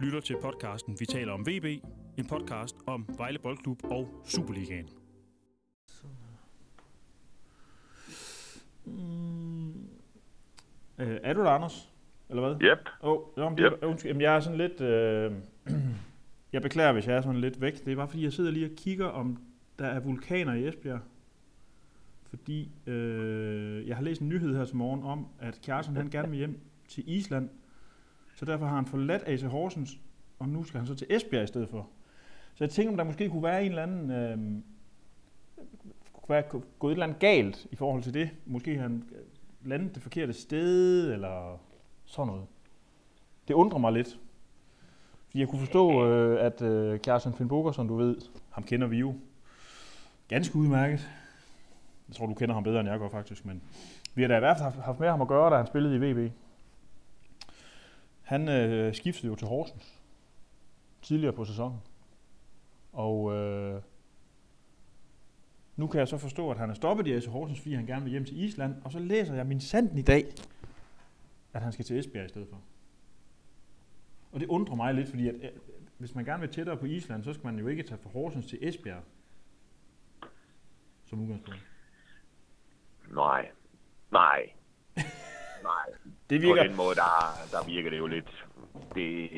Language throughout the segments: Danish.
lytter til podcasten Vi taler om VB, en podcast om Vejle Boldklub og Superligaen. Mm. Øh, er du der, Anders? Eller hvad? Yep. Åh, oh, jamen, det, yep. undskyld, jamen, jeg er sådan lidt... Øh, jeg beklager, hvis jeg er sådan lidt væk. Det er bare fordi, jeg sidder lige og kigger, om der er vulkaner i Esbjerg. Fordi øh, jeg har læst en nyhed her til morgen om, at Kjartan han gerne vil hjem til Island. Så derfor har han forladt AC Horsens, og nu skal han så til Esbjerg i stedet for. Så jeg tænker, om der måske kunne være en eller anden... Øh, kunne være gået et eller andet galt i forhold til det. Måske har han øh, landet det forkerte sted, eller sådan noget. Det undrer mig lidt. Fordi jeg kunne forstå, øh, at øh, Kjartan Finn som du ved, ham kender vi jo ganske udmærket. Jeg tror, du kender ham bedre, end jeg gør faktisk, men vi har da i hvert fald haft med ham at gøre, da han spillede i VB. Han øh, skiftede jo til Horsens tidligere på sæsonen. Og øh, nu kan jeg så forstå, at han er stoppet i AC Horsens, fordi han gerne vil hjem til Island. Og så læser jeg min sanden i dag, at han skal til Esbjerg i stedet for. Og det undrer mig lidt, fordi at, øh, hvis man gerne vil tættere på Island, så skal man jo ikke tage fra Horsens til Esbjerg som udgangspunkt. Nej. Nej. Nej. Det virker... På den måde, der, der virker det jo lidt, det,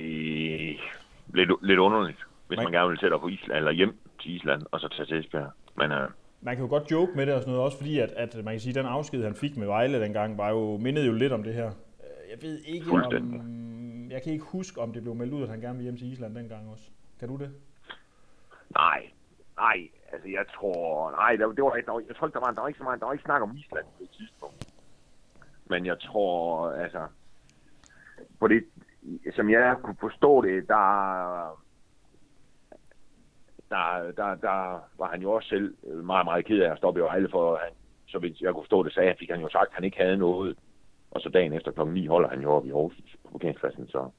lidt, lidt underligt, hvis man, man gerne vil tættere på Island, eller hjem til Island, og så tage til Esbjerg. Men, uh, man kan jo godt joke med det og sådan noget, også fordi, at, at man kan sige, at den afsked, han fik med Vejle dengang, var jo, mindede jo lidt om det her. Jeg ved ikke om... Jeg kan ikke huske, om det blev meldt ud, at han gerne vil hjem til Island dengang også. Kan du det? Nej, nej, altså jeg tror, nej, der, det var, der, jeg tror ikke, der var, der var ikke så meget, der var ikke snak om Island på det tidspunkt. Men jeg tror, altså, på det, som jeg kunne forstå det, der, der, der, der var han jo også selv meget, meget ked af at stoppe i Vejle, for han, så vidt jeg kunne forstå det, sagde, fik han jo sagt, at han ikke havde noget. Og så dagen efter klokken 9 holder han jo op i Aarhus på parkeringspladsen, så...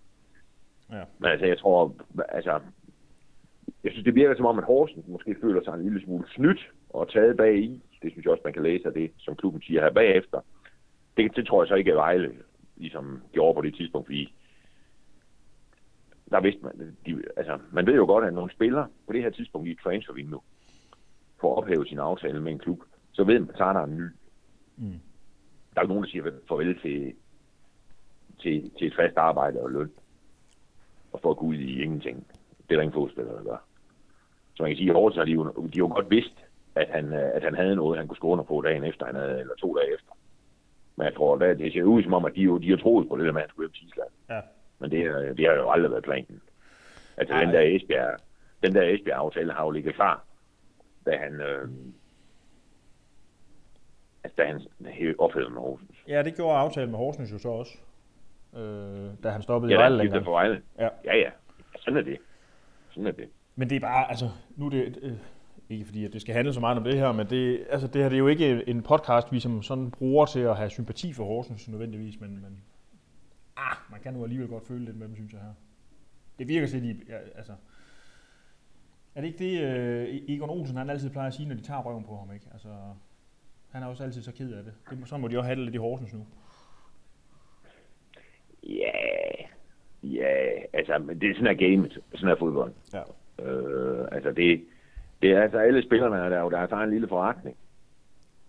Ja. Men altså, jeg tror, altså, jeg synes, det virker som om, at Horsens måske føler sig en lille smule snydt og taget bag i. Det synes jeg også, man kan læse af det, som klubben siger her bagefter. Det, det tror jeg så ikke, at Vejle ligesom gjorde på det tidspunkt, fordi der vidste man, de, altså, man ved jo godt, at nogle spillere på det her tidspunkt i et transfervindue får ophævet sin aftale med en klub, så ved man, at så er der en ny. Mm. Der er jo nogen, der siger farvel til, til, til et fast arbejde og løn, og for at gå ud i ingenting. Det er der ingen fodspillere, der gør. Så man kan sige, at har de jo, de jo godt vidst, at han, at han havde noget, han kunne skåne på dagen efter, han havde, eller to dage efter. Men jeg tror, at det ser ud som om, at de, jo, de har troet på det der med, at han skulle hjem til Island. Ja. Men det, det har jo aldrig været planen. Altså den der Esbjerg, den der Esbjerg-aftale har jo ligget klar, da han, øh, altså da han ophævede med Horsens. Ja, det gjorde aftalen med Horsens jo så også, øh, da han stoppede ja, i Vejle længere. Ja, for Vejle. Ja. ja, ja. Sådan er det. Sådan er det. Men det er bare, altså, nu er det, øh, ikke fordi at det skal handle så meget om det her, men det, altså, det her det er jo ikke en podcast, vi som sådan bruger til at have sympati for Horsens nødvendigvis, men, men ah, man kan nu alligevel godt føle lidt med dem, synes jeg her. Det virker til, at de, ja, altså, er det ikke det, uh, Egon Olsen han altid plejer at sige, når de tager røven på ham, ikke? Altså, han er også altid så ked af det. det så må de også have det lidt i Horsens nu. Ja, ja, altså, men det er sådan her game, sådan her fodbold. Ja. Øh, altså, det, det er altså alle spillerne, der er jo deres egen lille forretning.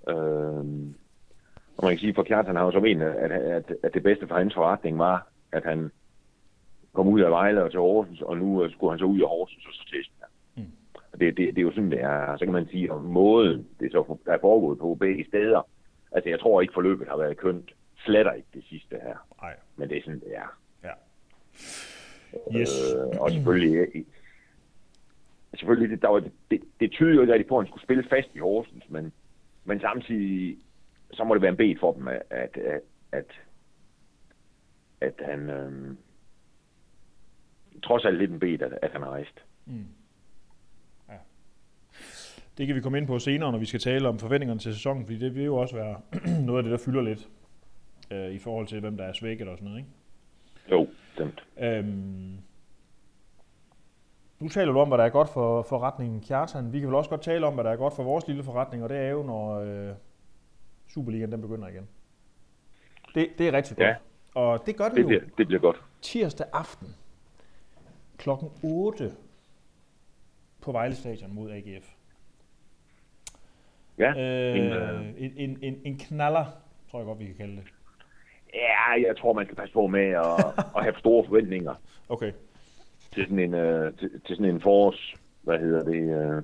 Øh, og man kan sige, for Kjartan har jo så ment, at, at, at det bedste for hans forretning var, at han kom ud af Vejle og til Horsens, og nu skulle han så ud af Horsens og så til Esbjerg. Mm. Og det, det, det, er jo sådan, det er. Så kan man sige, om måden, det så der er foregået på begge steder. Altså, jeg tror ikke, forløbet har været kønt. Sletter ikke det sidste her. Nej. Men det er sådan, det er. Ja. Yes. Øh, og selvfølgelig, selvfølgelig det, der var, det, det tyder jo ikke rigtig på, at han skulle spille fast i Horsens, men, men samtidig så må det være en bed for dem, at, at, at, at han øhm, trods alt lidt en bed, at, at han har rejst. Mm. Ja. Det kan vi komme ind på senere, når vi skal tale om forventningerne til sæsonen, fordi det vil jo også være noget af det, der fylder lidt øh, i forhold til, hvem der er svækket og sådan noget, ikke? Jo, stemt. Øhm, nu taler du om, hvad der er godt for forretningen Kjartan. Vi kan vel også godt tale om, hvad der er godt for vores lille forretning, og det er jo, når, øh, Superligaen den begynder igen. Det, det er rigtig godt. Ja. Og det gør det, det jo. Bliver, det bliver godt. Tirsdag aften klokken 8 på Vejle Stadion mod AGF. Ja, Øh, en, øh, en, en, en, en knaller, tror jeg godt, vi kan kalde det. ja, jeg tror, man skal passe på med at, at have store forventninger Okay til sådan en, øh, til, til sådan en forårs, hvad hedder det, øh,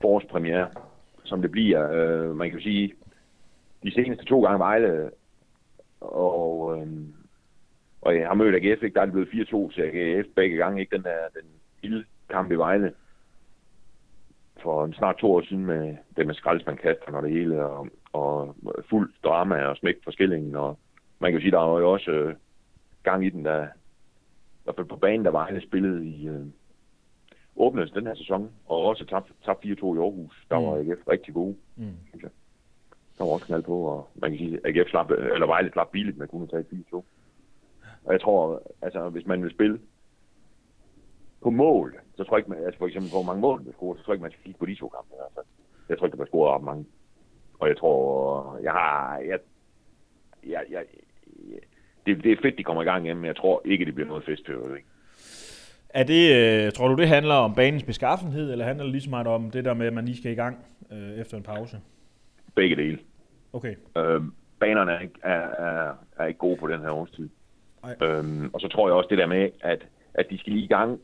forårspremiere, som det bliver. Øh, man kan jo sige, de seneste to gange Vejle, og, øh, og øh, jeg har mødt AGF, ikke? der er det blevet 4-2 til AGF begge gange, ikke den der den lille kamp i Vejle for en snart to år siden med det med skraldespandkaster og det hele, og, og fuld drama og smæk for skillingen, og man kan jo sige, der var jo også øh, gang i den, der, i hvert fald på banen, der Vejle spillede i øh, åbnede den her sæson, og også tabt, tabt 4-2 i Aarhus. Der var AGF rigtig gode, Mm. synes jeg. Der var også knald på, og man kan sige, at AGF slap, eller Vejle slap billigt med kun at tage 4-2. Og jeg tror, altså hvis man vil spille på mål, så tror jeg ikke, man, altså for eksempel hvor mange mål man scorer, så tror jeg ikke, man skal kigge på de to kampe fald. Jeg tror ikke, der bliver scoret ret mange. Og jeg tror, jeg har, jeg, jeg, jeg det, det er fedt, de kommer i gang igen, men jeg tror ikke, det bliver noget festfyrværkeri. Er det, øh, tror du, det handler om banens beskaffenhed, eller handler det lige så meget om det der med, at man lige skal i gang øh, efter en pause? Begge dele. Okay. Øhm, banerne er, ikke- er, er, er ikke gode på den her årstid. Nej. Øhm, og så tror jeg også det der med, at, at de skal lige i gang.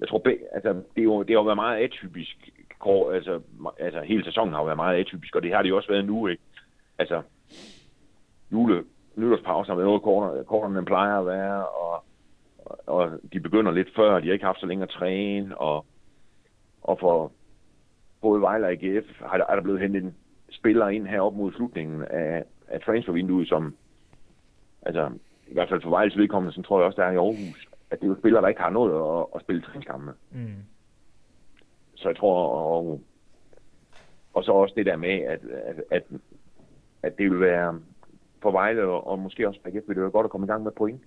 Jeg tror, altså, det, er jo, det har jo været meget atypisk. Kår, altså, altså, hele sæsonen har jo været meget atypisk, og det har det jo også været nu, ikke? Altså, jule, nytårspausen har været noget kortere, kortere end plejer at være, og, og, og de begynder lidt før, de har ikke haft så længe at træne, og, og for både Vejle og AGF har der, er der blevet hentet en spiller ind her op mod slutningen af, af transfervinduet, som altså i hvert fald for Vejles vedkommende, så tror jeg også, der er i Aarhus, at det er jo spillere, der ikke har noget at, at spille træningskampe med. Mm. Så jeg tror, og, og så også det der med, at, at, at, at det vil være for Vejle, og, og måske også for AGF, vil det være godt at komme i gang med point.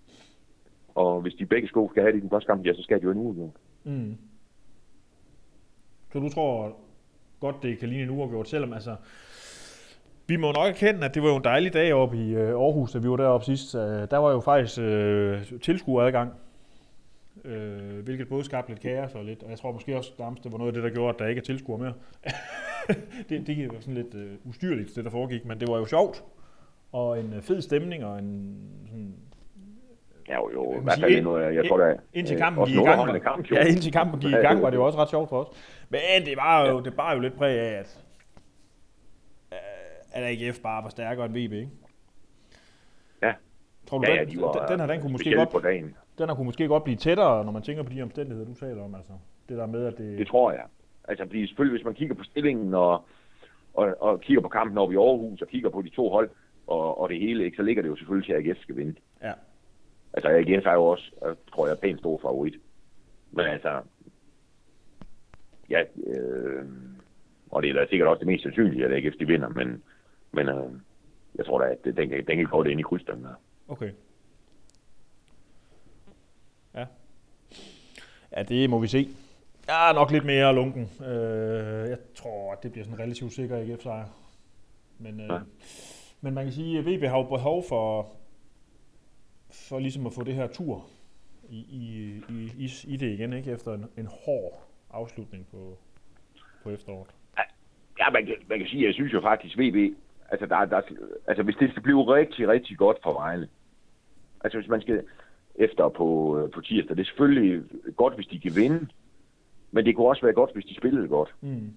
Og hvis de begge sko skal have det i den første kamp, ja, så skal de jo en uge. Mm. Så du tror godt, det kan ligne en uafgjort, selvom altså... Vi må nok erkende, at det var jo en dejlig dag oppe i øh, Aarhus, da vi var deroppe sidst. Øh, der var jo faktisk øh, tilskueradgang, øh, hvilket både skabte lidt kaos og lidt, og jeg tror måske også at det var noget af det, der gjorde, at der ikke er tilskuer mere. det, det var sådan lidt øh, ustyrligt, det der foregik, men det var jo sjovt, og en øh, fed stemning, og en sådan, Ja, jo, jo. Hvert sige, ind- noget, jeg tror, der er indtil øh, kampen gik i gang. kamp, jo. ja, indtil kampen gik i gang, var det jo også ret sjovt for os. Men det var jo, det bar jo lidt præg af, at, øh, at AGF bare var stærkere end VB, ikke? Ja. Tror du, Ja, ja, den, de var den, den her, den kunne måske godt, på dagen. den her kunne måske godt blive tættere, når man tænker på de omstændigheder, du taler om, altså. Det der med, at det... Det tror jeg. Altså, fordi selvfølgelig, hvis man kigger på stillingen og, og, og kigger på kampen over i Aarhus og kigger på de to hold og, og det hele, ikke, så ligger det jo selvfølgelig til, at AGF skal vinde. Ja. Altså, AGF er jo også, tror jeg, pænt stor favorit. Men altså, ja, øh, og det er da sikkert også det mest sandsynlige, at AGF de vinder, men, men øh, jeg tror da, at den, den kan gå det ind i krydsstanden her. Okay. Ja. Ja, det må vi se. Jeg er nok lidt mere lunken. Øh, jeg tror, at det bliver sådan en relativt sikker AGF-sejr. Men, øh, Ja. Men man kan sige, at VB har jo behov for, for ligesom at få det her tur i, i, i, i, det igen, ikke? Efter en, en hård afslutning på, på efteråret. Ja, man kan, man kan sige, at jeg synes jo faktisk, VB, altså, der, der, altså hvis det skal blive rigtig, rigtig godt for Vejle, altså hvis man skal efter på, på tirsdag, det er selvfølgelig godt, hvis de kan vinde, men det kunne også være godt, hvis de spillede godt. Mm.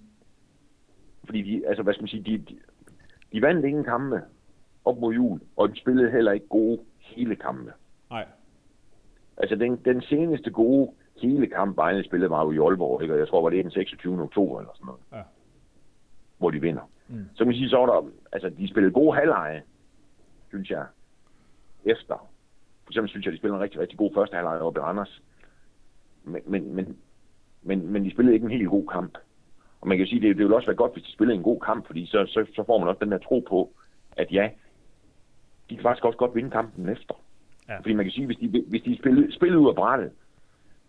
Fordi de, altså hvad skal man sige, de, de, de vandt ingen kampe op mod jul, og de spillede heller ikke gode hele kampe. Nej. Altså den, den seneste gode hele kamp, Vejle spillede, var jo i Aalborg, ikke? og jeg tror, var det den 26. oktober eller sådan noget. Ja. Hvor de vinder. Mm. Så kan man sige, så var der, altså de spillede gode halvleje, synes jeg, efter. For eksempel synes jeg, de spillede en rigtig, rigtig god første halvleg oppe i Randers. Men, men, men, men, men de spillede ikke en helt god kamp. Og man kan jo sige, det, det ville også være godt, hvis de spillede en god kamp, fordi så, så, så får man også den der tro på, at ja, de kan faktisk også godt vinde kampen efter. Ja. Fordi man kan sige, hvis de, hvis de spillede, spillede ud af brættet,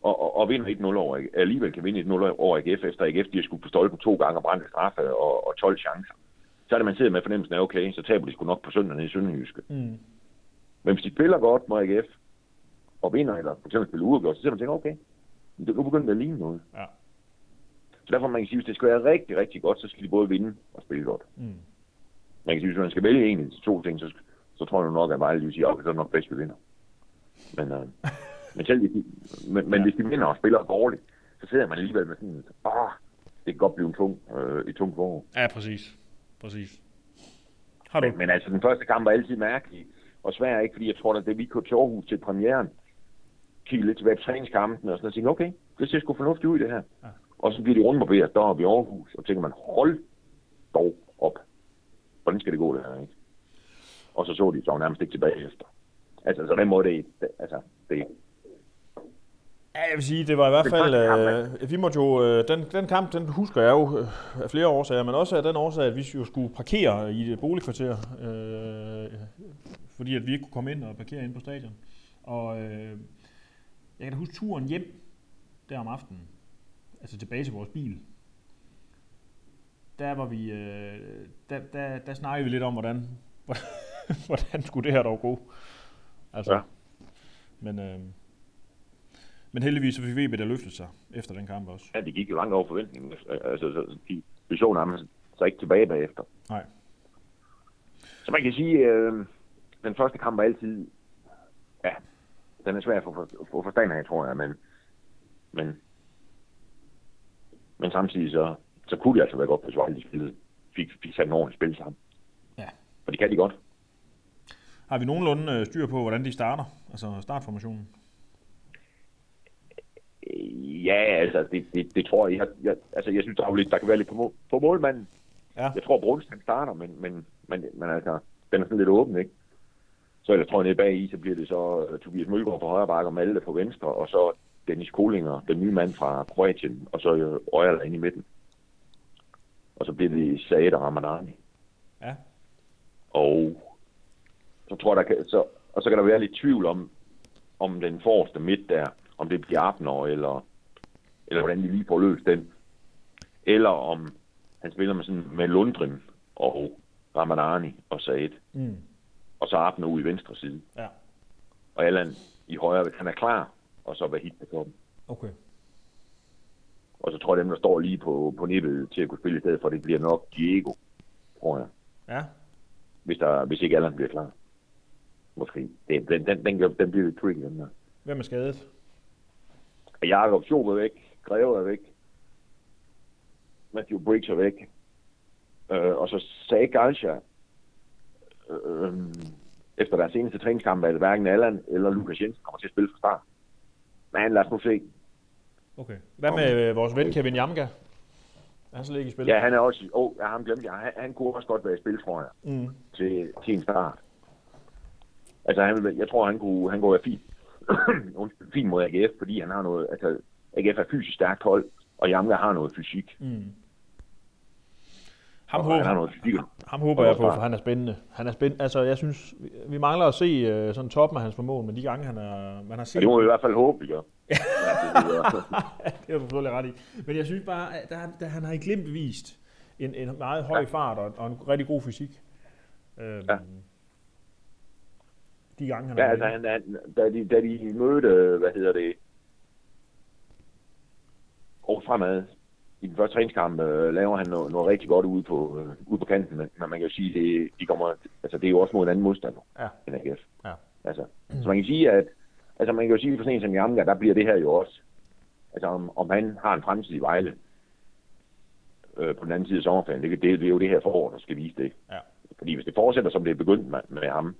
og, og, og vinder 1-0 over, alligevel kan vinde 1-0 over AGF, efter AGF de har skudt på stolpen to gange og brændt straffe og, og 12 chancer. Så er det, man sidder med fornemmelsen af, okay, så taber de sgu nok på søndag i Sønderjyske. Mm. Men hvis de spiller godt mod AGF, og vinder, eller for eksempel spiller uafgjort, så sidder man og tænker, okay, nu begynder det at ligne noget. Ja. Så derfor man kan sige, hvis det skal være rigtig, rigtig godt, så skal de både vinde og spille godt. Mm. Man kan sige, hvis man skal vælge en af de to ting, så, så tror jeg nok, at Vejle vil sige, okay, så er nok bedst, vi vinder. Men, øh, men, selv, hvis de, men, men Ja. hvis de vinder og spiller dårligt, så sidder man alligevel med sådan, ah, det kan godt blive en tung, øh, et tungt forår. Ja, præcis. Præcis. Har du? Men, men altså, den første kamp var altid mærkelig, og svær ikke, fordi jeg tror, at det vi kørte til Aarhus til premieren, kiggede lidt tilbage på træningskampen, og sådan og tænkte, okay, det ser sgu fornuftigt ud, det her. Ja. Og så bliver de rundbarberet deroppe i Aarhus, og tænker man, hold dog op. Hvordan skal det gå, det her, ikke? Og så så de så nærmest ikke tilbage efter. Altså, så den måde, det, det altså, det, Ja, jeg vil sige, det var i hvert fald, øh, vi måtte jo, øh, den, den kamp, den husker jeg jo øh, af flere årsager, men også af den årsag, at vi jo skulle parkere i et boligkvarter, øh, fordi at vi ikke kunne komme ind og parkere ind på stadion. Og øh, jeg kan da huske turen hjem der om aftenen, altså tilbage til vores bil. Der var vi, øh, der, der, der snakkede vi lidt om, hvordan, hvordan skulle det her dog gå. Altså, Ja. Men, øh, men heldigvis så fik VB der løftet sig efter den kamp også. ja, det gik jo langt over forventningen. Altså, så, de, vi så nærmest så ikke tilbage bagefter. Nej. Så man kan sige, øh, den første kamp er altid, ja, den er svær at få, for, forstand af, tror jeg, men, men, men samtidig så, så kunne det altså være godt, hvis Vejle de spillede, fik, fik sat en ordentlig spil sammen. Ja. Og det kan de godt. Har vi nogenlunde øh, styr på, hvordan de starter? Altså startformationen? Øh, Ja, altså, det, det, det tror jeg, jeg, jeg, altså, jeg synes, der, er lidt, der kan være lidt på, mål, på målmanden. Ja. Jeg tror, Bruns han starter, men, men, men, men altså, den er sådan lidt åben, ikke? Så ellers tror jeg, nede bag i, så bliver det så uh, Tobias Mølgaard på højre bakke og Malte på venstre, og så Dennis Kolinger, den nye mand fra Kroatien, og så uh, Øjerland inde i midten. Og så bliver det Saad og Ramadani. Ja. Og så tror jeg, der kan, så, og så kan der være lidt tvivl om, om den forreste midt der, om det bliver Abner, eller, eller hvordan de lige får løst den. Eller om han spiller med, sådan, med Lundgren og Ramadani og Said. Mm. Og så Abner ude i venstre side. Ja. Og Allan i højre, han er klar, og så Vahid på toppen. Okay. Og så tror jeg, dem, der står lige på, på nippet til at kunne spille i stedet for, det bliver nok Diego, tror jeg. Ja. Hvis, der, hvis ikke Allan bliver klar. Måske. Det, den, den, den, den bliver lidt tricky, den der. Hvem er skadet? Jakob Schob er væk. Greve er væk. Matthew Briggs er væk. Øh, og så sagde Galcia, øh, øh, efter deres seneste træningskamp, at hverken Allan eller Lukas Jensen kommer til at spille fra start. Men lad os nu se. Okay. Hvad med øh, vores ven Kevin Jamga? Er han slet ikke i spil? Ja, han er også... Åh, oh, ja, ham glemte jeg. Han, han kunne også godt være i spil, tror jeg, Mm. til, til en start. Altså, han, vil- jeg tror, han kunne, han kunne være fint, undskyld, fint mod AGF, fordi han har noget... Altså, AGF er fysisk stærkt hold, og Jamga har noget fysik. Mm. Ham, og han har håber, noget fysik. ham håber jeg på, for han er spændende. Han er spændende. Altså, jeg synes, vi- mangler at se øh, sådan toppen af hans formål, men de gange, han er, man har Ja, set... det må vi i hvert fald håbe, vi gør. Ja, det, har du selvfølgelig ret i. Men jeg synes bare, at der, der, han har i glimt vist en, en meget høj Ja. fart og, og en rigtig god fysik. Øhm, Ja. De gange, han ja, altså, han, han, da, de, da de mødte, hvad hedder det, og fremad, i den første træningskamp øh, laver han noget, noget rigtig godt ude på, øh, ude på kanten, men, men man kan jo sige, det, de kommer, altså, det er jo også mod en anden modstander Ja. end AGF. Ja. Altså, så man kan sige, at altså, man kan jo sige for sådan en som Jamga, der bliver det her jo også, altså om, om han har en fremtid i Vejle, øh, på den anden side af sommerferien, det, det, det er jo det her forår, der skal vise det. Ja. Fordi hvis det fortsætter, som det er begyndt med, med ham,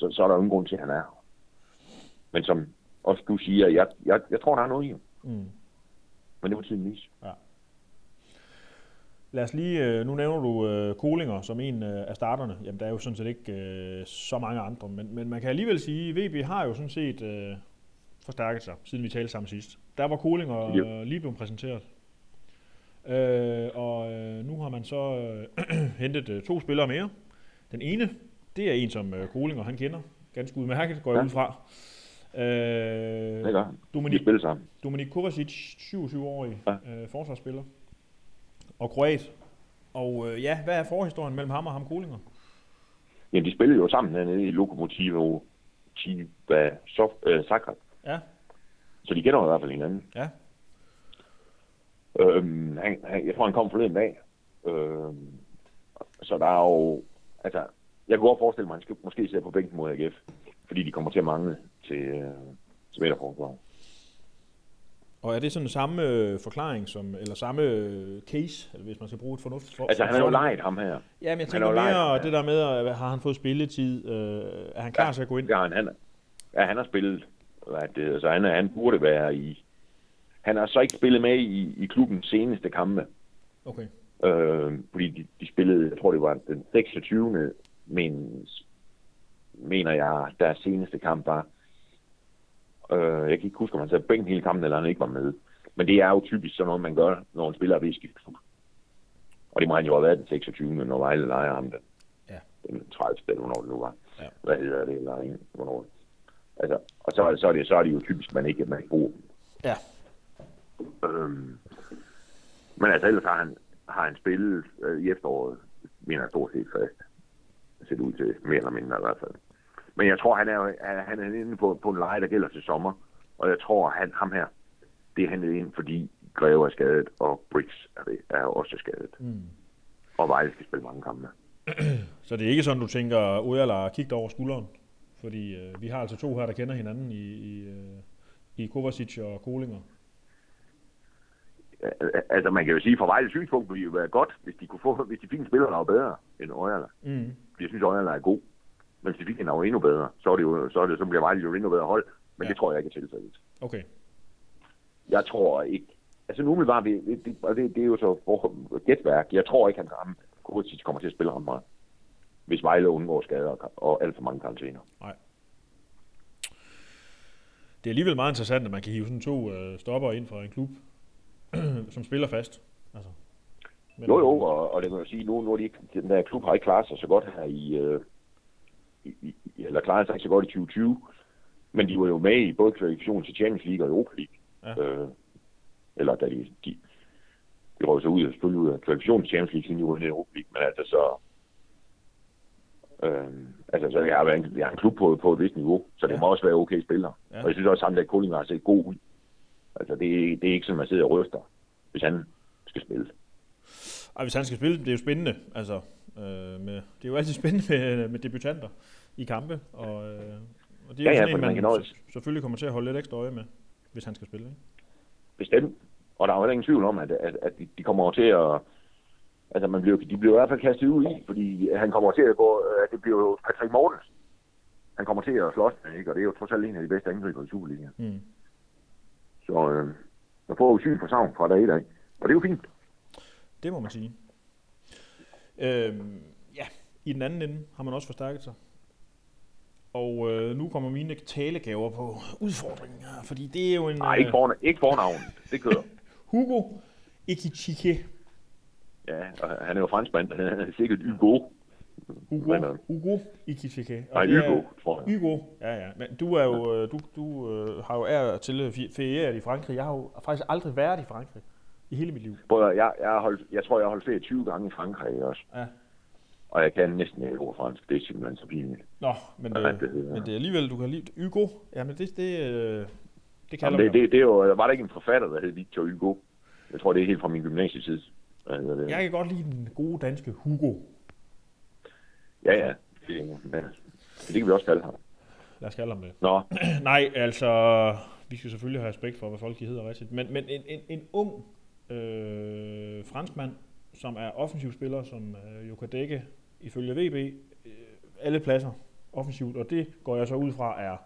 så, så er der ingen grund til, at han er her. Men som også du siger, jeg, jeg, jeg tror, der er noget i ham. Mm. Men det må tiden vise. Lad os lige, øh, nu nævner du øh, Kolinger som en øh, af starterne. Jamen, der er jo sådan set ikke øh, så mange andre, men, men man kan alligevel sige, at VB har jo sådan set øh, forstærket sig, siden vi talte sammen sidst. Der var Kolinger øh, lige blevet præsenteret. Øh, og øh, nu har man så øh, hentet øh, to spillere mere. Den ene, det er en, som øh, Kolinger han kender ganske udmærket, går jeg Ja. ud fra. Øh, Det gør han. Dominik spiller sammen. Dominik Kovacic, 27-årig Ja. øh, forsvarsspiller, og kroat. Og øh, ja, hvad er forhistorien mellem ham og ham Kolinger? Jamen, de spillede jo sammen hernede i Lokomotivo Chiba Sof, øh, Zagreb. Ja. Så de kender jo i hvert fald hinanden. Ja. Øhm, han, han, jeg tror, han kom forleden dag. Øhm, så der er jo... Altså, jeg kunne godt forestille mig, at han skal måske sidde på bænken mod AGF. Fordi de kommer til at mangle til, øh, til midterforsvaret. Og er det sådan samme øh, forklaring, som, eller samme øh, case, eller hvis man skal bruge et fornuftigt for, Altså, han er jo lejet ham her. Ja, men jeg er tænker lejet, mere ja. det der med, at har han fået spilletid? Øh, er han klar Ja, til at gå ind? Har han. han ja, han har spillet. Hvad det, hedder, så han, han burde være i... Han har så ikke spillet med i, i klubbens seneste kampe. Okay. Øh, fordi de, de spillede, jeg tror det var den 26. Men, mener jeg, deres seneste kamp var. Øh, jeg kan ikke huske, om han sad bænken hele kampen, eller han ikke var med. Men det er jo typisk sådan noget, man gør, når en spiller er ved klub. Og det må han jo have været den 26. når Vejle leger ham den, Ja. den 30. eller hvornår det nu var. Ja. Hvad hedder det? Eller en, hvornår. Altså, og så, så, er det, så er det jo typisk, man ikke, man ikke bruger dem. Ja. Øhm, men altså, ellers har han, har han spillet øh, i efteråret, mener jeg stort set fast. Det det ud til, mere eller mindre i hvert fald. Men jeg tror, han er, han er inde på, på en leje, der gælder til sommer. Og jeg tror, han, ham her, det er handlet ind, fordi Greve er skadet, og Briggs er, er også skadet. Mm. Og Vejle skal spille mange kampe. Så det er ikke sådan, du tænker, Ojala har kigget over skulderen? Fordi øh, vi har altså to her, der kender hinanden i, i, øh, i Kovacic og Kolinger. Al- Altså, man kan jo sige, fra Vejles synspunkt ville det jo være godt, hvis de, kunne få, hvis de fik en spiller, der var bedre end Øjerla. Mm. Jeg synes, Øjerla er god. Men en, der var endnu bedre, så er det jo, så, er det, så bliver Vejle jo endnu bedre hold. Men Ja. det tror jeg ikke er tilfældet. Okay. Jeg tror ikke... Altså nu umiddelbart, vi- det, og det, det er jo så for, gætværk. Jeg tror ikke, han ham, Kovacic kommer til at spille ham meget. Hvis Vejle undgår skader og, og alt for mange karantæner. Det er alligevel meget interessant, at man kan hive sådan to øh, stopper ind fra en klub, som spiller fast. Altså. Men, Jo, jo, og, og det kan man sige, nu, nu er de ikke, den der klub har ikke klaret sig så godt her i, øh, i, i eller klaret sig ikke så godt i 2020, men de var jo med i både kvalifikationen til Champions League og Europa League. Ja. Øh, eller da de, de, de røg så ud spille ud af kvalifikationen til Champions League, siden de var i Europa League, men altså så, øh, altså så jeg har, været en, jeg har en klub på, på et vist niveau, så det Ja. må også være okay spillere. Ja. Og jeg synes også, at Sander Kolding har set god ud. Altså det, det er ikke sådan, man sidder og ryster, hvis han skal spille. Ej, hvis han skal spille, det er jo spændende. Altså, øh, med, det er jo altid spændende med, med debutanter i kampe. Og, øh, og det er Ja, jo ja, sådan for en, man man også- selvfølgelig kommer til at holde lidt ekstra øje med, hvis han skal spille. Ikke? Bestemt. Og der er jo heller ingen tvivl om, at, at, at de, kommer over til at... Altså, man bliver, de bliver i hvert fald kastet ud i, fordi han kommer til at gå... At det bliver jo Patrick Mortens. Han kommer til at slås med, ikke? Og det er jo trods alt en af de bedste angriber i Superligaen. Mm. Så øh, der får jo syn for savn fra dag i dag. Og det er jo fint. Det må man sige. Øhm, ja, i den anden ende har man også forstærket sig. Og øh, nu kommer mine talegaver på udfordringen her, fordi det er jo en... Nej, ikke, for, ikke fornavn. Det kører. Hugo Ikichike. Ja, og han er jo franskmand. Han er sikkert Hugo. Hugo, øh, Hugo Ikichike. Og Nej, Hugo, tror jeg. Hugo, ja ja. Men du er jo, øh, du, du øh, har jo ære til at fe- feriere i Frankrig. Jeg har jo faktisk aldrig været i Frankrig i hele mit liv. At- jeg, jeg, har holdt, jeg tror, jeg har holdt ferie 20 gange i Frankrig også. Ja. Og jeg kan næsten ikke ord fransk. Det er simpelthen så pinligt. Nå, men Ja, det, det- men det er alligevel, du kan lide Hugo. Ja, men det, det, øh, det kalder Jamen, det, det, det, er jo, var der ikke en forfatter, der hed Victor Hugo? Jeg tror, det er helt fra min gymnasietid. Det, Jeg kan godt lide den gode danske Hugo. Ja, ja. Det, men, det kan vi også kalde ham. Lad os kalde ham det. Nå, Nej, altså, vi skal selvfølgelig have respekt for, hvad folk de hedder rigtigt. Men, men en, en, en ung øh, franskmand, som er offensiv spiller, som øh, jo kan dække, ifølge VB, øh, alle pladser offensivt. Og det går jeg så ud fra er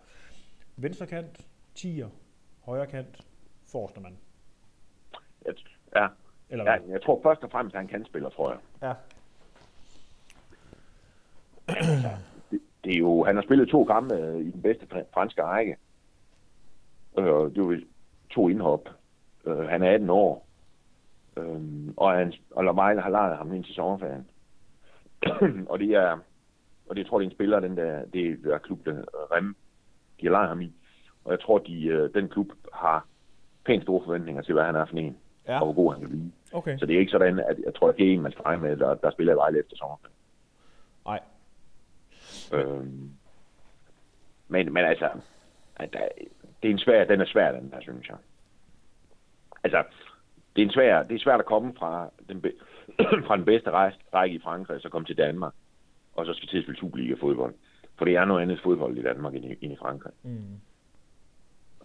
venstre kant, tier, højre kant, forreste mand. jeg, ja, Eller ja, hvad? jeg tror først og fremmest, at han kan spille, tror jeg. Ja. Det, det er jo, han har spillet to kampe øh, i den bedste fr- franske række. Øh, det var to indhop. Øh, han er 18 år. Øh, og, han, og Lavejle har lejet ham ind til sommerferien. og det er, og det jeg tror det er en spiller, den der, det er klub, der Rem, de har lejet ham i. Og jeg tror, de, øh, den klub har pænt store forventninger til, hvad han er for en, Ja, og hvor god han kan blive. okay. Så det er ikke sådan, at jeg tror, at det er en, man skal med, der, der spiller i Vejle efter sommerferien. Nej. Øhm, men, men altså, at der, det er en svær, den er svær, den der, synes jeg. Altså, det er, en svær, det er svært at komme fra den, be, fra den bedste række i Frankrig, så komme til Danmark, og så skal til at spille Superliga-fodbold. For det er noget andet fodbold i Danmark end i, end i Frankrig. Mm.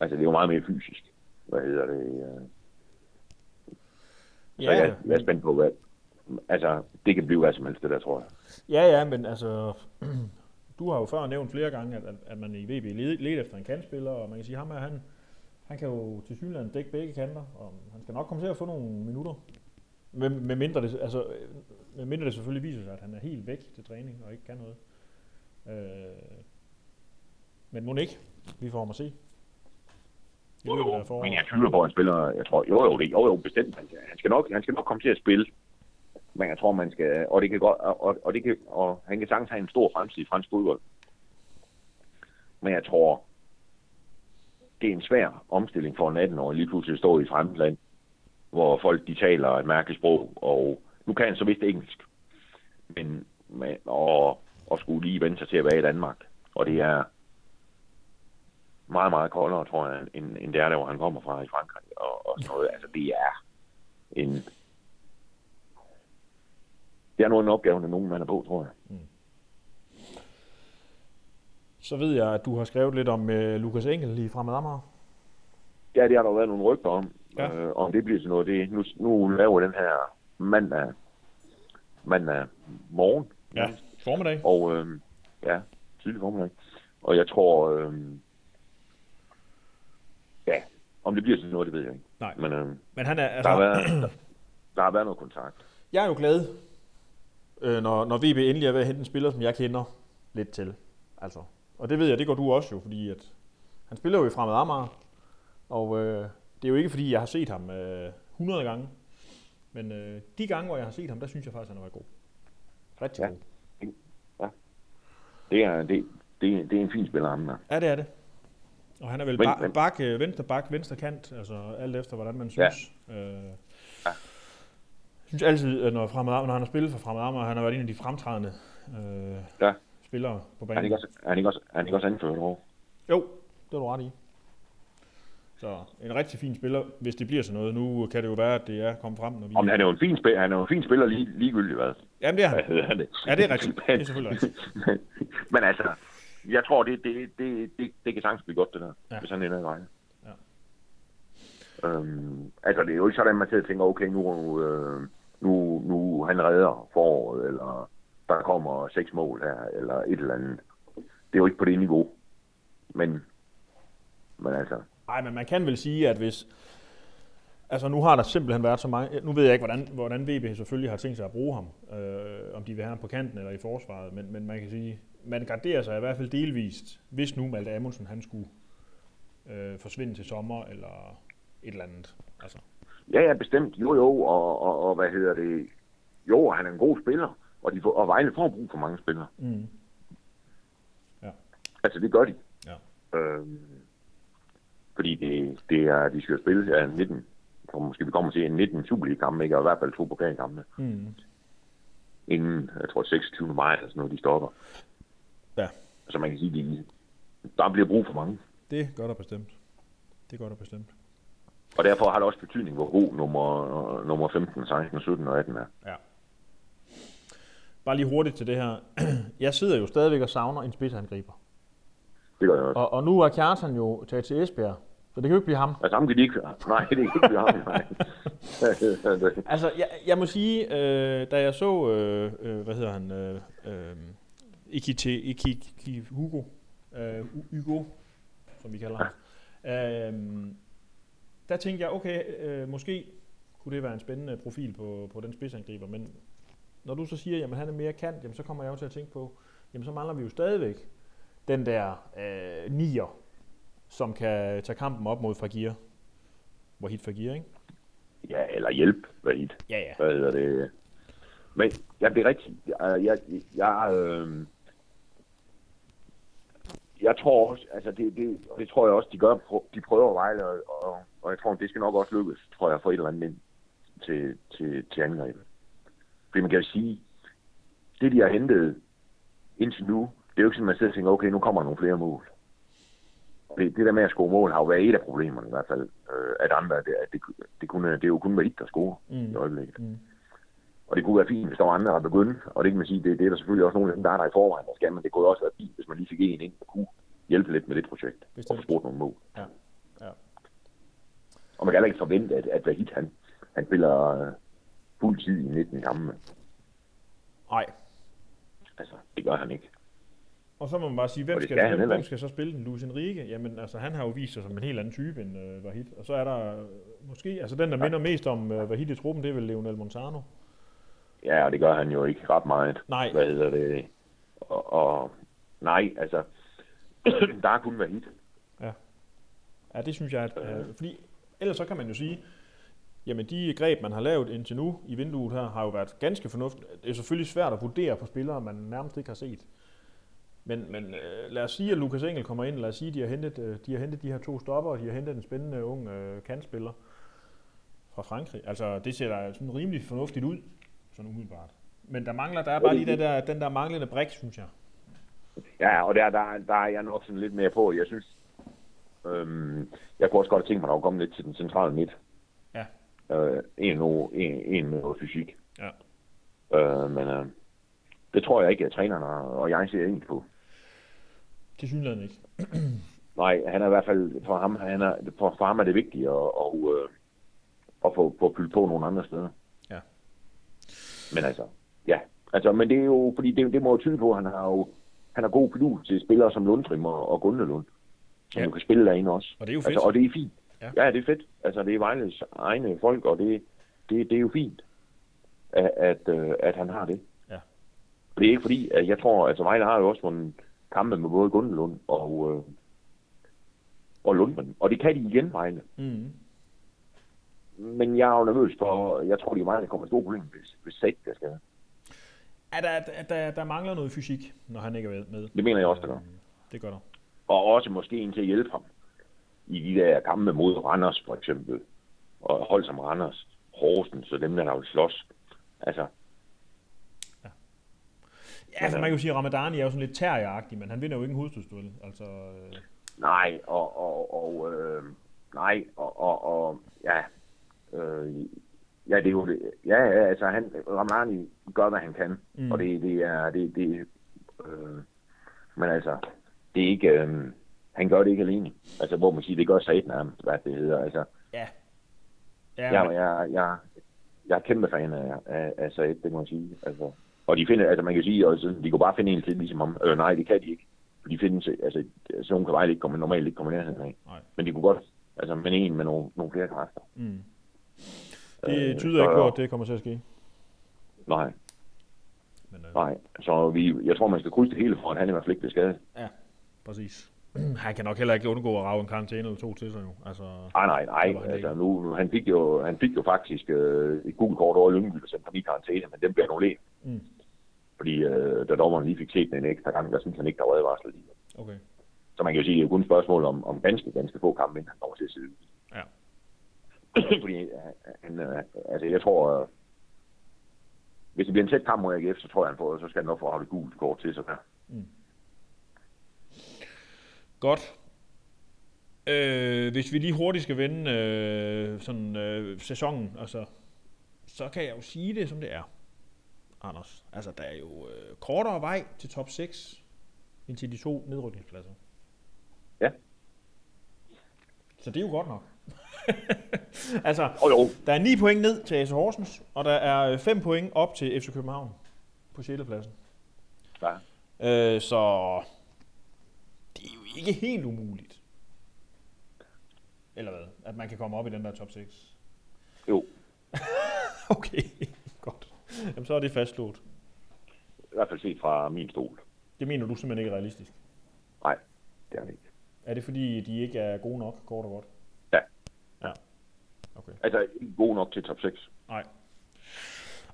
Altså, det er jo meget mere fysisk. Hvad hedder det? Øh? Så ja, jeg, jeg er spændt på, hvad... Altså, det kan blive hvad som helst, det der, tror jeg. Ja, ja, men altså... Du har jo før nævnt flere gange, at, at man i VB leder efter en kantspiller, og man kan sige, at ham er, han, han kan jo til synligheden dække begge kanter, og han skal nok komme til at få nogle minutter. Med, med, mindre det, altså, med mindre det selvfølgelig viser sig, at han er helt væk til træning og ikke kan noget. Øh, men må ikke. Vi får ham at se. Jo, jo, men jeg tvivler på, at han spiller, jeg tror, jo, jo, det, jo, jo, bestemt. Han, han, skal nok, han skal nok komme til at spille. Men jeg tror, man skal, og det kan godt, og, og, det kan, og han kan sagtens have en stor fremtid i fransk fodbold. Men jeg tror, det er en svær omstilling for en 18-årig lige pludselig at stå i et hvor folk de taler et mærkeligt sprog, og nu kan han så vist engelsk. Men, og, og skulle lige vente sig til at være i Danmark. Og det er meget, meget koldere, tror jeg, end, end det er der, hvor han kommer fra i Frankrig. Og, og sådan noget. Altså, det er en... Det er nu en opgave, der nogen man er på, tror jeg. Mm. Så ved jeg, at du har skrevet lidt om uh, Lukas Engel i Fremad Amager. Ja, det har der været nogle rygter om. Ja. Øh, om det bliver sådan noget. Det, nu, nu laver den her mandag, mandag morgen. Ja, formiddag. Og øh, ja, tidlig formiddag. Og jeg tror, øh, ja, om det bliver sådan noget, det ved jeg ikke. Nej. Men, øh, Men han er, altså... der, har været, der, der har været noget kontakt. Jeg er jo glad, øh, når, når VB endelig er ved at hente en spiller, som jeg kender lidt til. Altså, og det ved jeg, det går du også jo, fordi at han spiller jo i Fremad Amager, og øh, det er jo ikke, fordi jeg har set ham øh, 100 gange, men øh, de gange, hvor jeg har set ham, der synes jeg faktisk, han har været god. Rigtig ja. god. Ja. Det er, det, det, det er en fin spiller, ham der. Ja, det er det. Og han er vel men, bak, bak, øh, venstre bak, venstre kant, altså alt efter, hvordan man synes. Ja. Øh, ja. Jeg synes altid, når, Fremad, når han har spillet for Fremad Amager, han har været en af de fremtrædende øh, ja. Spillere på banen. Er han ikke også, er han ikke også, er han ikke også anført over? Jo, det er du ret i. Så en rigtig fin spiller, hvis det bliver sådan noget. Nu kan det jo være, at det er kommet frem. Når vi... Om han er jo en fin, spiller, han er jo en fin spiller lige, ligegyldigt hvad. Jamen det er han. Hvad det? Ja, det er rigtigt. Det er selvfølgelig rigtigt. Men altså, jeg tror, det, det, det, det, det kan sagtens blive godt, det der, ja. hvis han ender i vejen. Ja. Øhm, altså, det er jo ikke sådan, at man sidder og tænker, okay, nu, øh, nu, nu han redder foråret, eller der kommer seks mål her, eller et eller andet. Det er jo ikke på det niveau. Men, men altså, Nej, men man kan vel sige, at hvis... Altså nu har der simpelthen været så mange... Nu ved jeg ikke, hvordan, hvordan VB selvfølgelig har tænkt sig at bruge ham. Øh, om de vil have ham på kanten eller i forsvaret. Men, men man kan sige, man garderer sig i hvert fald delvist, hvis nu Malte Amundsen han skulle øh, forsvinde til sommer eller et eller andet. Altså. Ja, ja, bestemt. Jo, jo, og, og, og hvad hedder det? Jo, han er en god spiller, og, de får, og Vejle får brug for mange spillere. Mm. Ja. Altså, det gør de. Ja. Øhm, fordi det, det er, de skal spille ja, 19, og måske vi kommer til en 19 Superliga-kampe, ikke? og i hvert fald to pokalkampe. Mm. Inden, jeg tror, 26. maj eller sådan noget, de stopper. Ja. Så man kan sige, de, der bliver brug for mange. Det gør der bestemt. Det gør der bestemt. Og derfor har det også betydning, hvor god nummer, nummer 15, 16, 17 og 18 er. Ja. Bare lige hurtigt til det her. Jeg sidder jo stadigvæk og savner en spidsangriber. Det gør jeg også. Og, og nu er Kjartan jo taget til Esbjerg. Så det kan jo ikke blive ham. Altså ham kan de ikke Nej, det kan ikke blive ham. Nej. altså, jeg, jeg må sige, øh, da jeg så, øh, øh, hvad hedder han, øh, øh, Ikite, Ikite, Hugo, øh, Hugo, som vi kalder ham, øh, der tænkte jeg, okay, øh, måske kunne det være en spændende profil på, på den spidsangriber, men når du så siger, at han er mere kant, jamen, så kommer jeg jo til at tænke på, jamen så mangler vi jo stadigvæk den der øh, nier, som kan tage kampen op mod Fagir. Wahid Fagir, ikke? Ja, eller hjælp Wahid. Ja, ja. Hvad hedder det? Men jeg bliver rigtig... Jeg, jeg, jeg, øh, jeg tror også, altså det, det, det tror jeg også, de gør, de prøver at vejle, og, og, og jeg tror, det skal nok også lykkes, tror jeg, for et eller andet ind til, til, til angrebet. Fordi man kan jo sige, det de har hentet indtil nu, det er jo ikke sådan, at man sidder og tænker, okay, nu kommer der nogle flere mål. det, det der med at score mål har jo været et af problemerne i hvert fald. Øh, at andre, det, at det, det, kunne, det er jo kun Vahid, der scorer mm. i øjeblikket. Mm. Og det kunne være fint, hvis der var andre, der begyndte. Og det kan man sige, det, det er der selvfølgelig også nogle af dem, der er der i forvejen, der skal. Men det kunne også være fint, hvis man lige fik en ind, der kunne hjælpe lidt med det projekt. Bestemt. Og få spurgt nogle mål. Ja. ja. Og man kan heller ikke forvente, at, at Vahid, han, han spiller øh, fuld tid i 19 kampe. Nej. Altså, det gør han ikke. Og så må man bare sige, hvem skal, skal, hvem, hvem skal så spille den? Luis Enrique? Jamen, altså, han har jo vist sig som en helt anden type end uh, Vahid. Og så er der måske, altså den, der ja. minder mest om uh, Vahid i truppen, det er vel Leonel Montano. Ja, og det gør han jo ikke ret meget. Nej. Hvad hedder det? Og, og nej, altså, der er kun Vahid. Ja. Ja, det synes jeg, at, uh, fordi ellers så kan man jo sige, jamen de greb, man har lavet indtil nu i vinduet her, har jo været ganske fornuftigt. Det er selvfølgelig svært at vurdere på spillere, man nærmest ikke har set. Men, men øh, lad os sige, at Lukas Engel kommer ind, lad os sige, at de har hentet, øh, de, har hentet de her to stopper, og de har hentet en spændende ung øh, kantspiller fra Frankrig. Altså, det ser da sådan rimelig fornuftigt ud, sådan umiddelbart. Men der mangler, der er bare lige den der, den der manglende brik, synes jeg. Ja, og der, der, der er jeg nok sådan lidt mere på. Jeg synes, øhm, jeg kunne også godt tænke mig, at der komme lidt til den centrale midt. Øh, en, en, en med noget fysik. Ja. Øh, men øh, det tror jeg ikke, at trænerne og jeg ser ind på. Det synes han ikke. Nej, han er i hvert fald, for ham, han er, for, for ham er det vigtigt at, at, øh, at få, få fyldt på nogle andre steder. Ja. Men altså, ja. Altså, men det er jo, fordi det, det må jo tyde på, at han har jo han har god pilul til spillere som Lundtrim og, og Gundelund, som ja. du kan spille derinde også. Og det er jo fedt. Altså, og det er fint. Ja. ja, det er fedt. Altså, det er Vejles egne folk, og det, det, det er jo fint, at, at, øh, at han har det. Ja. Og det er ikke fordi, at jeg tror, altså Vejle har jo også vundet kampe med både Gundelund og, øh, og Lundgren. Og det kan de igen, Vejle. Mm. Men jeg er jo nervøs for, jeg tror, de er meget, der kommer store problem, hvis, hvis Sæt der skal. Ja, der, der, der mangler noget fysik, når han ikke er med. Det mener jeg også, der gør. Det gør der. Og også måske en til at hjælpe ham i de der kampe mod Randers, for eksempel. Og hold som Randers, Horsen, så dem der, der vil slås. Altså, Ja, for man kan jo sige, at Ramadani er jo sådan lidt terrieragtig, men han vinder jo ikke en hovedstødsduel. Altså, øh... Nej, og, og, og øh, nej, og, og, og ja, øh, ja, det er jo det. Ja, ja, altså han, Ramadani gør, hvad han kan, mm. og det, det er, det, det øh, men altså, det er ikke, øh, han gør det ikke alene. Altså, hvor man siger, det gør satan nærmest, hvad det hedder, altså. Ja. Ja, jeg, jeg, jeg, jeg er kæmpe fan af, af, af Said, det må jeg sige. Altså, og de finder, altså man kan sige, altså, de kunne bare finde en til, ligesom om, øh, nej, det kan de ikke. For de findes, altså, sådan nogle kan bare ikke komme, normalt ikke komme nærheden af. Nej. Men de kunne godt, altså med en med nogle, nogle flere kræfter. Mm. Det øh, tyder øh, ikke på, at det kommer til at ske. Nej. Men, øh... Nej, så vi, jeg tror, man skal krydse det hele for, at han i hvert fald ikke bliver skadet. Ja, præcis. Han kan nok heller ikke undgå at rave en karantæne eller to til sig jo. Altså, nej, nej, nej. Altså, nu, han, fik jo, han fik jo faktisk øh, et gult kort over Lyngby, og sendte ham i karantæne, men dem bliver annulleret. Mm. Fordi øh, da dommeren lige fik set den en ekstra gang, der synes han ikke, der var advarsel lige. Okay. Så man kan jo sige, at det er kun et spørgsmål om, om ganske, ganske få kampe, inden han kommer til at sidde Ja. Fordi øh, han, øh, altså jeg tror, øh, hvis det bliver en tæt kamp mod AGF, så tror jeg, han får, så skal han nok få et gult kort til sig der. Mm. Godt. Øh, hvis vi lige hurtigt skal vende øh, sådan, øh, sæsonen, altså, så kan jeg jo sige det, som det er. Anders. Altså, der er jo øh, kortere vej til top 6, end til de to nedrykningspladser. Ja. Så det er jo godt nok. altså, oh, jo. der er 9 point ned til AC Horsens, og der er 5 point op til FC København på 6. pladsen. Ja. Øh, så ikke helt umuligt. Eller hvad? At man kan komme op i den der top 6. Jo. okay, godt. Jamen, så er det fastslået. I hvert fald set fra min stol. Det mener du simpelthen ikke er realistisk? Nej, det er det ikke. Er det fordi, de ikke er gode nok, kort og godt? Ja. Ja. Okay. Altså, ikke gode nok til top 6. Nej.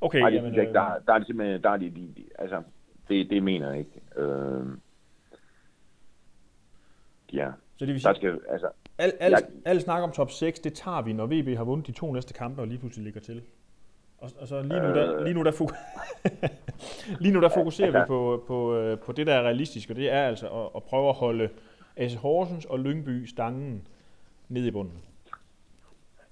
Okay, Nej, det, jamen, ikke. Der, der er det simpelthen, der er de, de, de altså, det, det mener jeg ikke. Øh. Så det vil sige, der skal, altså, al, al, jeg, al snak om top 6, det tager vi, når VB har vundet de to næste kampe og lige pludselig ligger til. Og, og så lige nu, der, lige nu, der, fok- lige nu der fokuserer vi på, på, på det, der er realistisk, og det er altså at, at prøve at holde AC Horsens og Lyngby stangen ned i bunden.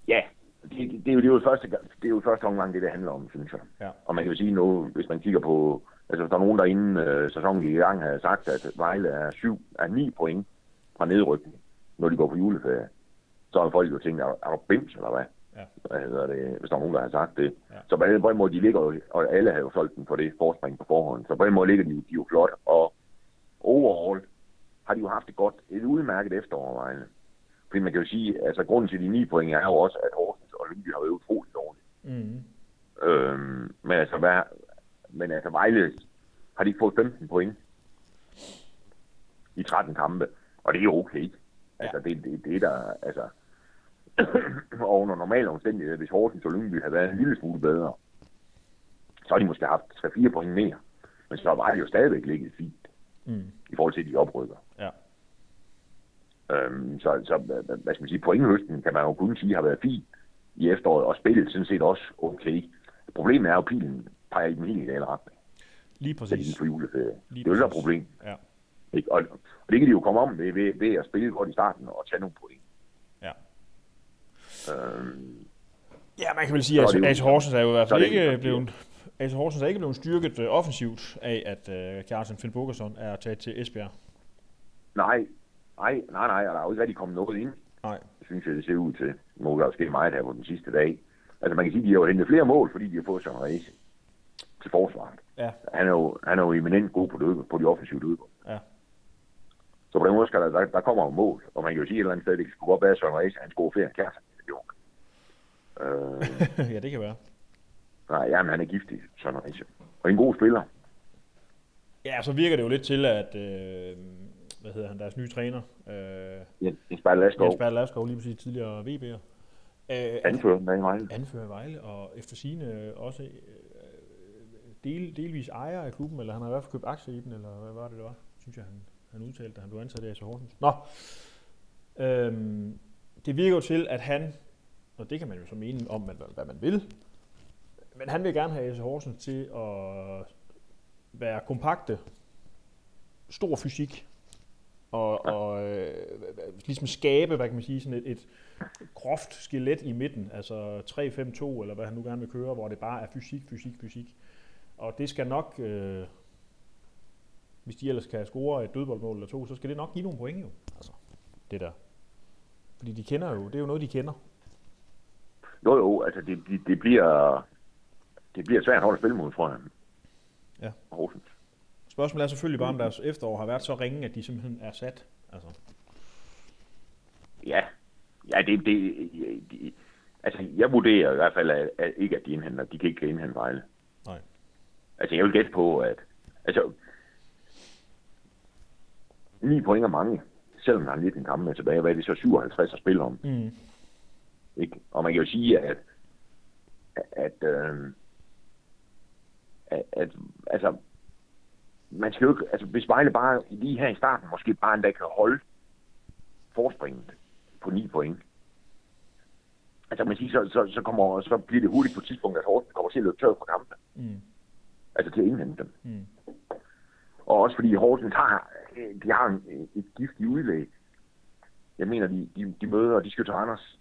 Ja, det, det, er jo, det, er jo første, det er jo første omgang, det det handler om, synes jeg. Ja. Og man kan jo sige nu, hvis man kigger på, altså hvis der er nogen, der inden øh, sæsonen gik i gang, havde sagt, at Vejle er, syv, er 9 point fra nedrykning, når de går på juleferie, så har folk jo tænkt, er, er der bims, eller hvad? Ja. Hvad hedder det, hvis der er nogen, der har sagt det. Ja. Så på den på den måde, de ligger jo, og alle har jo solgt den for det forspring på forhånd, så på den måde ligger de, jo- de jo flot, og overall har de jo haft et godt, et udmærket efterår, Vejle. Fordi man kan jo sige, altså grunden til de 9 point er jo også, at Horsens og Lyngby har været utroligt dårligt. Mm. Øhm, men altså, hvad, men altså Vejle har de ikke fået 15 point i 13 kampe, og det er okay. Altså, det, det, det er der, altså, og under normale omstændigheder, hvis Horsens og Lyngby havde været en lille smule bedre, så har de måske haft 3-4 point mere. Men så var det jo stadigvæk ligget fint Mm. i forhold til, at de oprykker. Ja. Øhm, så, så hvad skal man sige, pointhøsten kan man jo kun sige har været fint i efteråret, og spillet sådan set også okay. Problemet er jo, at pilen peger i den helt gale retning, Lige så de præcis. får juleferie. Lige det er jo et præcis. problem. Ja. Ikke? Og, og det kan de jo komme om ved, ved, ved at spille godt i starten og tage nogle point. Ja. Øhm, Ja, man kan vel sige, at det AC Horsens er jo i hvert er fald det ikke blevet... AC Horsens er ikke blevet styrket øh, offensivt af, at øh, Kjartan Finn Bogerson er taget til Esbjerg. nej, nej, nej, nej, og der er jo ikke rigtig kommet noget ind, Nej. synes jeg, det ser ud til. Nu er der ske meget her på den sidste dag. Altså man kan sige, at de har jo hentet flere mål, fordi de har fået sådan en race til forsvaret. Ja. Han er jo, han er jo eminent god på, løbe, på de offensive løber. Ja. Så på den måde skal der, der, der kommer jo mål, og man kan jo sige et eller andet sted, det skulle godt være, at Søren Reis, han scorer flere end. Jo. Øh, ja, det kan være. nej, jamen, han er giftig, Søren Reis. Og en god spiller. Ja, så virker det jo lidt til, at... Øh, hvad hedder han, deres nye træner, øh, Jens Jens Bertel Laskov, Jens Bertel Lavskov, lige præcis tidligere VB'er, øh, anfører i Vejle. anfører Vejle, og efter sine også øh, del, delvis ejer af klubben, eller han har i hvert fald købt aktier i den, eller hvad var det, det var? Synes jeg, han, han udtalte, da han blev ansat AC Horsens. Nå, øhm, det virker jo til, at han, og det kan man jo så mene om, hvad, hvad man vil, men han vil gerne have AC Horsens til at være kompakte, stor fysik, og, og øh, ligesom skabe, hvad kan man sige, sådan et, et groft skelet i midten, altså 3-5-2, eller hvad han nu gerne vil køre, hvor det bare er fysik, fysik, fysik. Og det skal nok, øh, hvis de ellers kan score et dødboldmål eller to, så skal det nok give nogle point jo. Altså, det der. Fordi de kender jo, det er jo noget, de kender. Jo, jo, altså det, det, det bliver... Det bliver svært at holde spil mod, tror jeg. Ja. Horsens. Spørgsmålet er selvfølgelig bare, om deres efterår har været så ringe, at de simpelthen er sat. Altså, Ja, ja det, det, de, altså jeg vurderer i hvert fald at, at ikke, at de indhenter, de kan ikke indhente Vejle. Nej. Altså jeg vil gætte på, at altså 9 point er mange, selvom han har lidt en kamp med tilbage. Hvad er det så 57 at spille om? mm. Ikke? Og man kan jo sige, at, at, øh, at, at altså, man skal jo ikke, altså hvis Vejle bare lige her i starten måske bare endda kan holde forspringet på 9 point, altså man siger, så, så, så, kommer, så bliver det hurtigt på et tidspunkt, at Horsens kommer til at løbe tør for kampen. Mm. Altså til at indhente dem. Mm. Og også fordi Horsens har, de har en, et giftigt udlæg. Jeg mener, de, de, de møder, de skal til Randers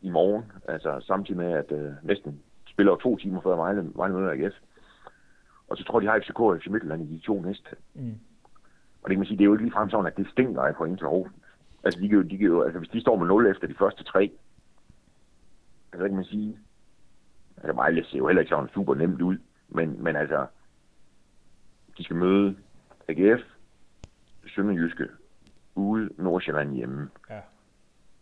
i morgen, altså samtidig med, at øh, næsten spiller to timer før Vejle, Vejle møder AGF. Og så tror jeg, de har FCK og FC Midtjylland i de to næste. Mm. Og det kan man sige, det er jo ikke ligefrem sådan, at det stinker af point til Horsens. Altså, de kan jo, de kan jo, altså hvis de står med 0 efter de første tre, altså kan man sige, altså Vejle ser jo heller ikke sådan super nemt ud, men, men altså, de skal møde AGF, Sønderjyske, ude, Nordsjælland hjemme. Ja.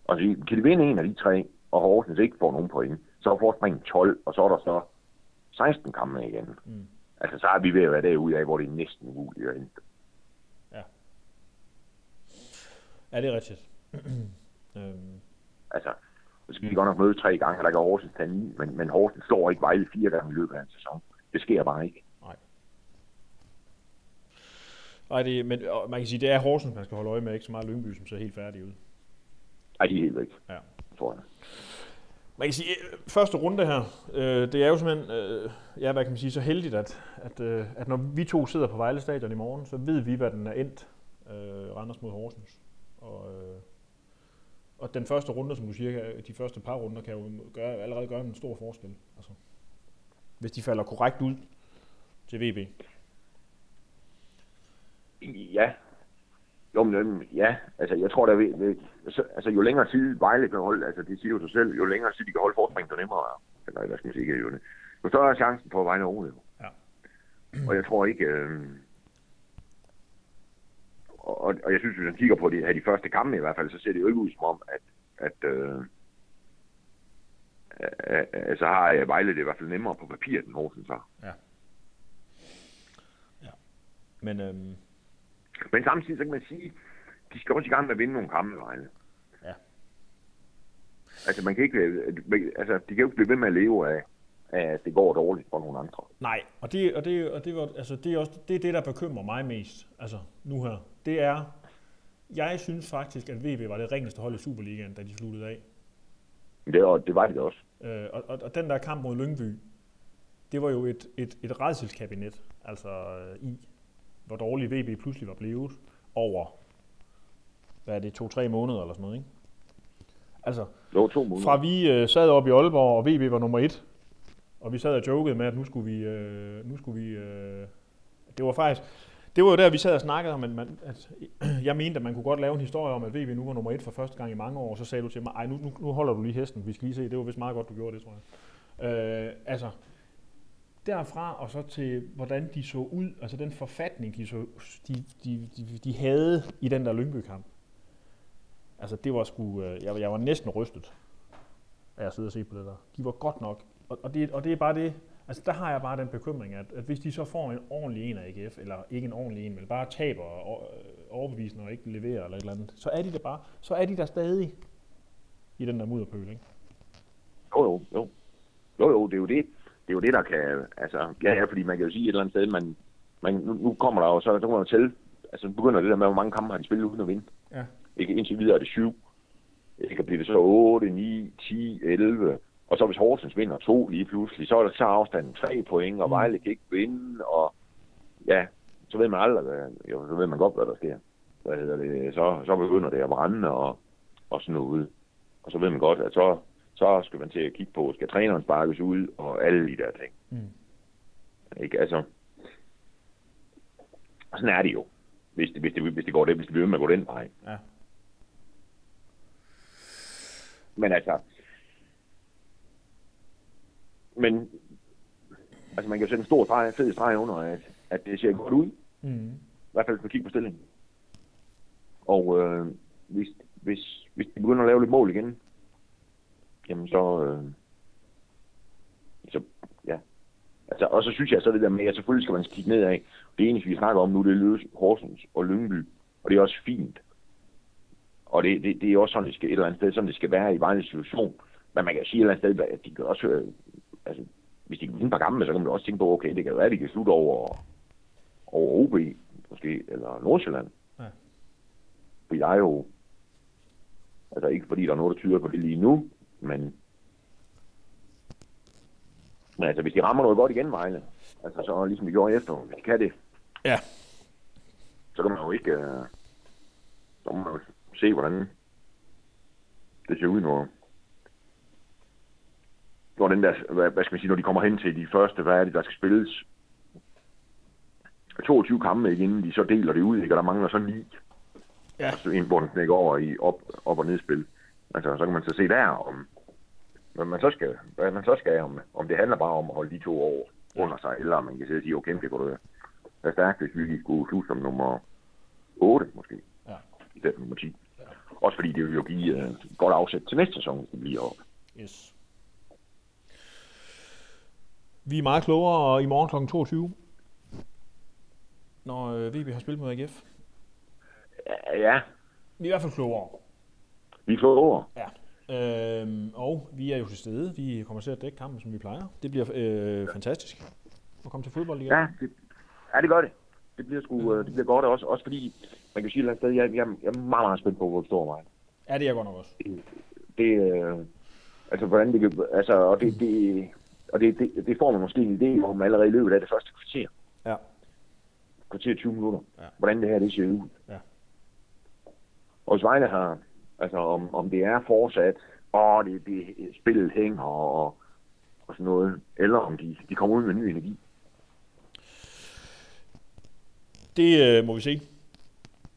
Og så kan de vinde en af de tre, og Horsens ikke får nogen point, så er forspringen 12, og så er der så 16 kampe igen. Mm. Altså, så er vi ved at være derude af, hvor det er næsten umuligt at hente. Ja, det er rigtigt. øhm, Altså, så skal de godt nok møde tre gange, og der kan Horsens tage ni, men, men Horsens slår ikke Vejle fire gange i løbet af en sæson. Det sker bare ikke. Nej, det, men og man kan sige, det er Horsens, man skal holde øje med, ikke så meget Lyngby, som ser helt færdig ud. Ej, de er helt væk, Ja. jeg. Man kan sige, øh, første runde her, øh, det er jo simpelthen, øh, ja, hvad kan man sige, så heldigt, at, at, øh, at når vi to sidder på Vejle Stadion i morgen, så ved vi, hvad den er endt, øh, Randers mod Horsens. Og, øh, og den første runde, som du siger, de første par runder, kan jo gøre, allerede gøre en stor forskel. Altså, hvis de falder korrekt ud til VB. Ja. Jo, men, ja, altså jeg tror, der vil, altså jo længere tid Vejle kan holde, altså det siger jo sig selv, jo længere tid de kan holde forspring, jo nemmere er. Eller hvad skal man sige, jo, jo større er chancen for at Vejle over. Ja. Og jeg tror ikke, øh, og, og jeg synes, hvis man kigger på de, de første kampe i hvert fald, så ser det jo ikke ud som om, at, at øh, altså har Vejle det i hvert fald nemmere på papir, end Horsens har. Ja. Ja. Men, øhm... Men samtidig så kan man sige, de skal også i gang med at vinde nogle kampe, Vejle. Ja. Altså, man kan ikke, altså, de kan jo ikke blive ved med at leve af, at det går dårligt for nogle andre. Nej, og det, og det, og det, var, altså, det, er også, det er det, der bekymrer mig mest, altså nu her. Det er, jeg synes faktisk, at VB var det ringeste hold i Superligaen, da de sluttede af. Det, og det var det også. Øh, og, og, og den der kamp mod Lyngby, det var jo et, et, et redselskabinet, altså øh, i, hvor dårlig VB pludselig var blevet over, hvad er det, to-tre måneder eller sådan noget, ikke? Altså, jo, to måneder. fra vi øh, sad oppe i Aalborg, og VB var nummer et, og vi sad og jokede med, at nu skulle vi, øh, nu skulle vi, øh, det var faktisk, det var jo der, vi sad og snakkede om, at, man, at jeg mente, at man kunne godt lave en historie om, at VB nu var nummer et for første gang i mange år, og så sagde du til mig, ej, nu, nu, nu holder du lige hesten, vi skal lige se, det var vist meget godt, du gjorde det, tror jeg. Øh, altså, derfra og så til, hvordan de så ud, altså den forfatning, de, så, de, de, de, de havde i den der Lyngby-kamp. Altså, det var sgu, øh, jeg, jeg var næsten rystet, af at sidde og se på det der. De var godt nok, og, og, det, og det er bare det, Altså der har jeg bare den bekymring, at, at hvis de så får en ordentlig en af AGF, eller ikke en ordentlig en, men bare taber og øh, overbevisende og ikke leverer eller et eller andet, så er de der bare, så er de der stadig i den der mudderpøl, ikke? Jo, jo, jo. Jo, jo, det er jo det. Det er jo det, der kan, altså, ja, ja, fordi man kan jo sige et eller andet sted, man, man nu, nu kommer der jo, så, så man jo tælle, altså begynder det der med, hvor mange kampe har de spillet uden at vinde. Ja. Ikke, indtil videre er det syv. Det kan blive det så 8, 9, 10, 11. Og så hvis Horsens vinder to lige pludselig, så er der så afstanden tre point, og mm. Vejle kan ikke vinde, og ja, så ved man aldrig, hvad, jo, så ved man godt, hvad der sker. Hvad hedder det? Så, så begynder det at brænde og, og sådan noget. Og så ved man godt, at så, så skal man til at kigge på, skal træneren sparkes ud, og alle de der ting. Mm. Ikke? Altså, sådan er det jo, hvis det, hvis det, hvis det går det, hvis det bliver med at gå den vej. Ja. Men altså, men altså man kan jo sætte en stor streg, fed streg under, at, at det ser godt ud. Mm. I hvert fald for at kigge på stillingen. Og øh, hvis, hvis, hvis de begynder at lave lidt mål igen, jamen så, øh, så ja. Altså, og så synes jeg så det der med, at selvfølgelig skal man kigge nedad. Det eneste, vi snakker om nu, det er Løs, Horsens og Lyngby. Og det er også fint. Og det, det, det er også sådan, det skal et eller andet sted, sådan det skal være i Vejle situation. Men man kan sige et eller andet sted, at de kan også øh, altså, hvis de kan vinde par gamle, så kan man også tænke på, okay, det kan jo være, at de kan slutte over, over OB, måske, eller Nordsjælland. Ja. Fordi der er jo, altså ikke fordi der er noget, der tyder på det lige nu, men, men altså, hvis de rammer noget godt igen, Vejle, altså så ligesom vi gjorde efter, hvis de kan det, ja. så kan man jo ikke, uh, så må man jo se, hvordan det ser ud, når, når den der, hvad, hvad skal man sige, når de kommer hen til de første, hvad er det, der skal spilles? 22 kampe, ikke, inden de så deler det ud, ikke, og der mangler så 9. Ja. Altså en, hvor den over i op, op og nedspil. Altså, så kan man så se der, om, hvad man så skal, hvad man så skal om, om det handler bare om at holde de to år under sig, eller man kan sige, okay, det går det være stærkt, hvis vi skulle slutte som nummer 8, måske. Ja. I stedet nummer 10. Ja. Også fordi det vil jo give uh, godt afsæt til næste sæson, hvis det bliver op. Yes. Vi er meget klogere i morgen kl. 22, når øh, VB har spillet mod AGF. Ja. Vi er i hvert fald klogere. Vi er klogere. Ja. Øhm, og vi er jo til stede. Vi kommer til at dække kampen, som vi plejer. Det bliver øh, fantastisk at komme til fodbold igen. Ja, det, ja, det gør det. Det bliver, sgu, mm. det bliver godt også, også fordi, man kan sige et sted, jeg, jeg, jeg er meget, meget spændt på, hvor det står mig. Ja, det er jeg godt nok også. Det, det øh, altså, hvordan det kan, altså, og det, det, og det, det, det får man måske en idé om allerede i løbet af det første kvarter. Ja. Kvarter 20 minutter. Ja. Hvordan det her det ser ud. Ja. Og hvis Vejle har, altså om, om det er fortsat, og det, det spillet hænger og, og sådan noget, eller om de, de kommer ud med ny energi. Det øh, må vi se.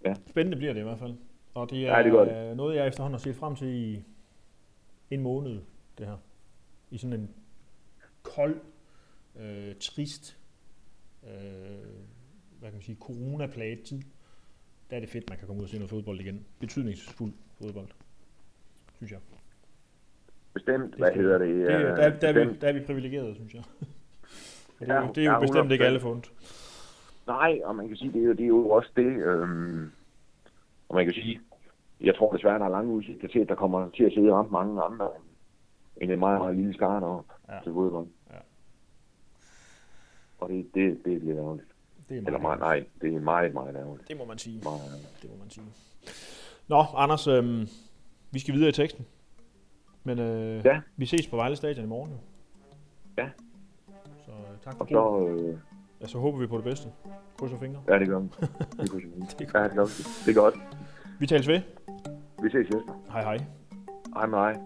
Ja. Spændende bliver det i hvert fald. Og det er Ja, det gør øh, noget, jeg efterhånden har set frem til i en måned, det her. I sådan en kold, øh, trist, øh, hvad kan man sige, coronaplaget tid. Der er det fedt, man kan komme ud og se noget fodbold igen. Betydningsfuld fodbold, synes jeg. Bestemt, hvad hedder det? Det, øh, der, der, er vi, der er vi privilegerede, synes jeg. det, er, Ja, jo- det er jo ja, bestemt ikke 100%. alle fundet. Nej, og man kan sige, det er jo, det er jo også det, øhm, og man kan sige, jeg tror desværre, der er lange udsigter til, at der kommer til at sidde ret mange andre end, en meget, meget lille skare op Ja. til fodbold. Ja. Og det, det, det er lidt ærgerligt. Det er Eller meget, nej, det er meget, meget ærgerligt. Det må man sige. Meget ærgerligt. Det må man sige. Nå, Anders, øhm, vi skal videre i teksten. Men øh, Ja. vi ses på Vejle Stadion i morgen. jo. Ja. Så øh, tak for Og det. så, øh, Ja, så håber vi på det bedste. Krydser fingre. ja, det gør vi. Det jeg Det sige. Ja, det gør. Det er godt. Vi tales ved. Vi ses, Jesper. Hej hej. Hej med dig.